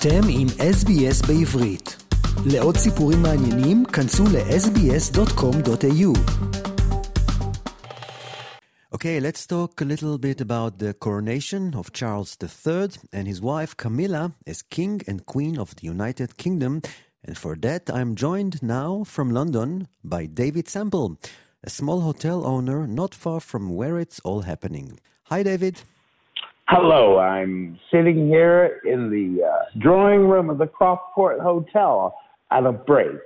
אתם עם SBS בעברית. לעוד סיפורים מעניינים, כנסו ל-sbs.com.au. Okay, let's talk a little bit about the coronation of Charles III and his wife Camilla as King and Queen of the United Kingdom. And for that, I'm joined now from London by David Semple, a small hotel owner not far from where it's all happening. Hi, David. Hello, I'm sitting here in the uh, drawing room of the Croft Court Hotel at a break,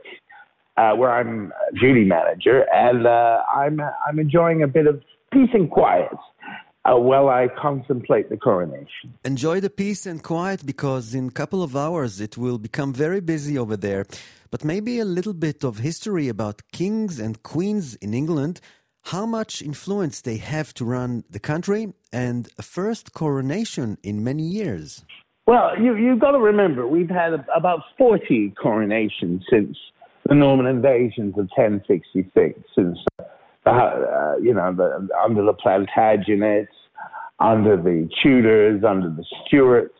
uh, where I'm duty manager, and uh, I'm I'm enjoying a bit of peace and quiet uh, while I contemplate the coronation. Enjoy the peace and quiet because in a couple of hours it will become very busy over there. But maybe a little bit of history about kings and queens in England how much influence they have to run the country and a first coronation in many years. Well, you, you've got to remember, we've had about 40 coronations since the Norman invasions of 1066, since, uh, uh, you know, the, under the Plantagenets, under the Tudors, under the Stuarts,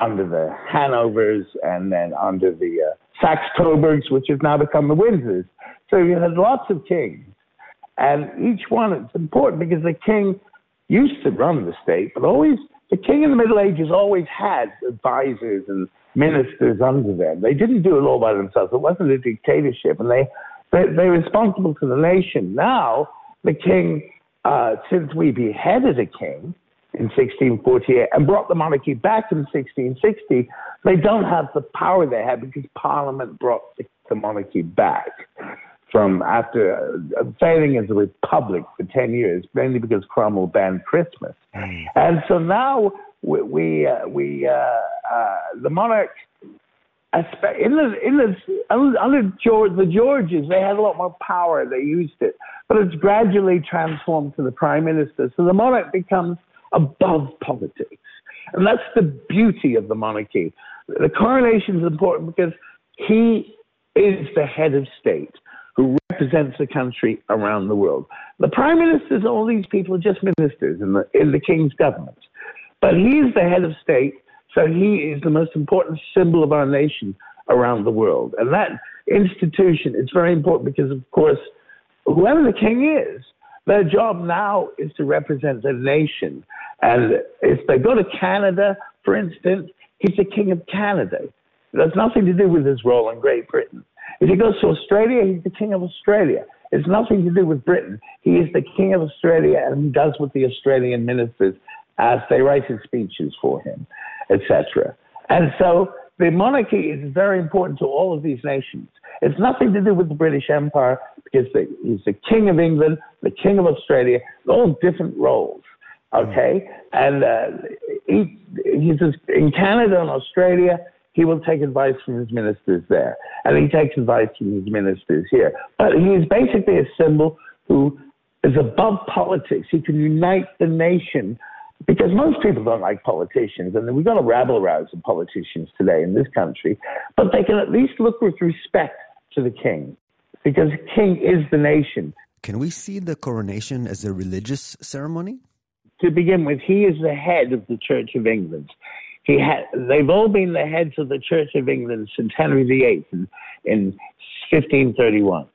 under the Hanovers, and then under the uh, Saxe-Coburgs, which has now become the Windsors. So you had lots of kings. And each one, it's important because the king used to run the state, but always, the king in the Middle Ages always had advisors and ministers under them. They didn't do it all by themselves. It wasn't a dictatorship, and they, they, they're responsible to the nation. Now, the king, uh, since we beheaded a king in 1648 and brought the monarchy back in 1660, they don't have the power they had because Parliament brought the, the monarchy back from after uh, failing as a republic for 10 years, mainly because Cromwell banned Christmas. Mm. And so now we, we, uh, we uh, uh, the monarch, in the, in the, under George, the Georges, they had a lot more power. They used it. But it's gradually transformed to the prime minister. So the monarch becomes above politics. And that's the beauty of the monarchy. The coronation is important because he is the head of state who represents the country around the world. The prime ministers, all these people are just ministers in the, in the king's government. But he's the head of state, so he is the most important symbol of our nation around the world. And that institution is very important because, of course, whoever the king is, their job now is to represent the nation. And if they go to Canada, for instance, he's the king of Canada. It has nothing to do with his role in Great Britain. If he goes to Australia, he's the king of Australia. It's nothing to do with Britain. He is the king of Australia, and he does what the Australian ministers as they write his speeches for him, etc. And so the monarchy is very important to all of these nations. It's nothing to do with the British Empire because the, he's the king of England, the king of Australia, all different roles. Okay, and uh, he, he's in Canada and Australia he will take advice from his ministers there. And he takes advice from his ministers here. But he is basically a symbol who is above politics. He can unite the nation because most people don't like politicians, and we've got a rabble rouse of politicians today in this country, but they can at least look with respect to the king because the king is the nation. Can we see the coronation as a religious ceremony? To begin with, he is the head of the Church of England. He had, they've all been the heads of the Church of England since Henry VIII in, in 1531.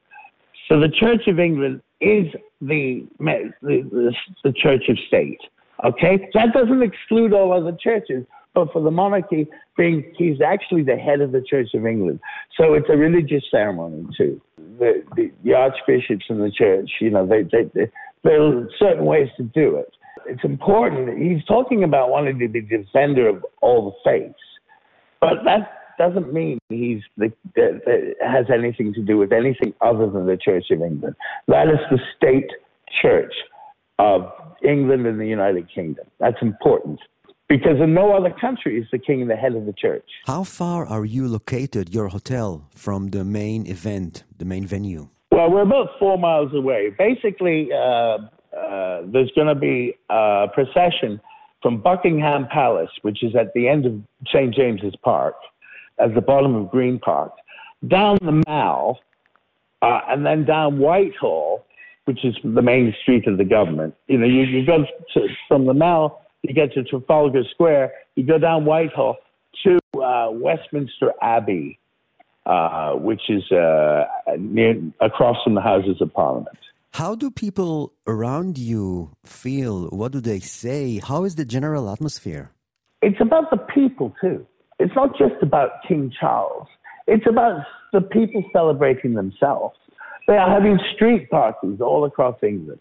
So the Church of England is the, the, the, Church of State. Okay? That doesn't exclude all other churches, but for the monarchy, being he's actually the head of the Church of England. So it's a religious ceremony too. The, the, the archbishops in the church, you know, they, they, they, there are certain ways to do it it's important. He's talking about wanting to be the defender of all the faiths, but that doesn't mean he's the, that, that has anything to do with anything other than the Church of England. That is the state church of England and the United Kingdom. That's important because in no other country is the king the head of the church. How far are you located, your hotel, from the main event, the main venue? Well, we're about four miles away. Basically, uh, uh, there's going to be a procession from Buckingham Palace, which is at the end of St. James's Park, at the bottom of Green Park, down the Mall, uh, and then down Whitehall, which is the main street of the government. You know, you, you go to, from the Mall, you get to Trafalgar Square, you go down Whitehall to uh, Westminster Abbey, uh, which is uh, near across from the Houses of Parliament. How do people around you feel? What do they say? How is the general atmosphere? It's about the people too. It's not just about King Charles. It's about the people celebrating themselves. They are having street parties all across England.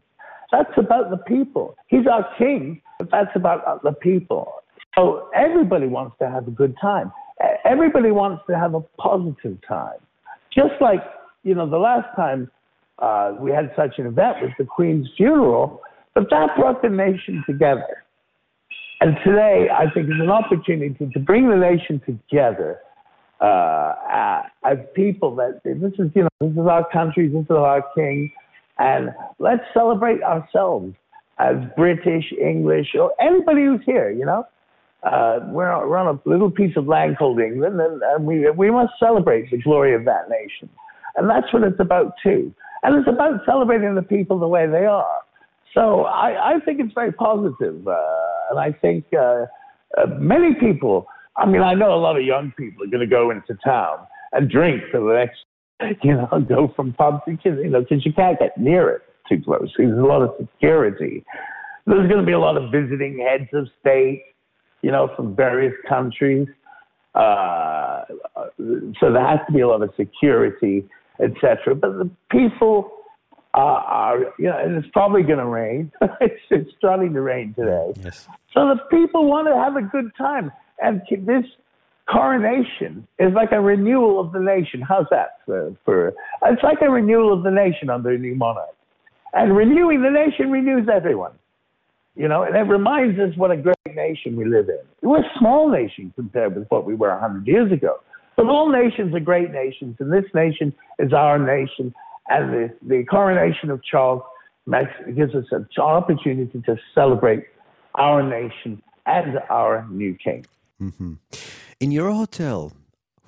That's about the people. He's our king, but that's about the people. So everybody wants to have a good time. Everybody wants to have a positive time. Just like, you know, the last time uh, we had such an event was the Queen's funeral, but that brought the nation together. And today, I think is an opportunity to bring the nation together uh, as people that this is, you know, this is our country, this is our king, and let's celebrate ourselves as British, English, or anybody who's here, you know. Uh, we're, we're on a little piece of land called England, and, and we, we must celebrate the glory of that nation. And that's what it's about, too. And it's about celebrating the people the way they are. So I, I think it's very positive. Uh, and I think uh, uh, many people I mean, I know a lot of young people are going to go into town and drink for the next, you know, go from pub to, you know, because you can't get near it too close. There's a lot of security. There's going to be a lot of visiting heads of state, you know, from various countries. Uh, so there has to be a lot of security, etc. But the people are, are, you know, and it's probably going to rain. it's, it's starting to rain today. Yes. So the people want to have a good time. And this coronation is like a renewal of the nation. How's that for, for it's like a renewal of the nation under a new monarch. And renewing the nation renews everyone. You know, and it reminds us what a great nation we live in. We're a small nation compared with what we were 100 years ago. But all nations are great nations, and this nation is our nation. And the, the coronation of Charles makes, gives us an opportunity to celebrate our nation and our new king. Mm-hmm. In your hotel,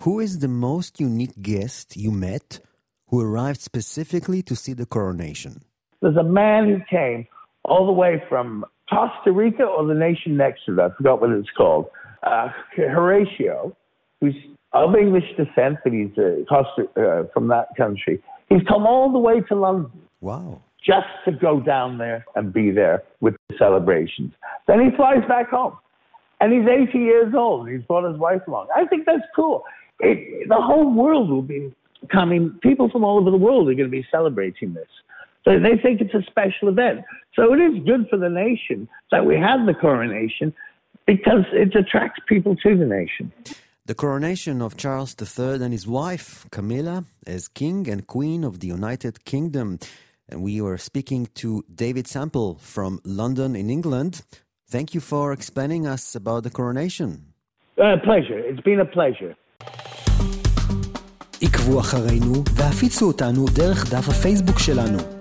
who is the most unique guest you met who arrived specifically to see the coronation? There's a man who came all the way from Costa Rica or the nation next to that. I forgot what it's called. Uh, Horatio, who's of English descent, but he's uh, Costa, uh, from that country. He's come all the way to London. Wow. Just to go down there and be there with the celebrations. Then he flies back home and he's 80 years old. He's brought his wife along. I think that's cool. It, the whole world will be coming. People from all over the world are going to be celebrating this. So they think it's a special event. So it is good for the nation that we have the coronation because it attracts people to the nation. The coronation of Charles III and his wife, Camilla, as King and Queen of the United Kingdom. And we were speaking to David Semple from London in England. Thank you for explaining us about the coronation. Uh, pleasure. It's been a pleasure. עקבו אחרינו והפיצו אותנו דרך דף הפייסבוק שלנו.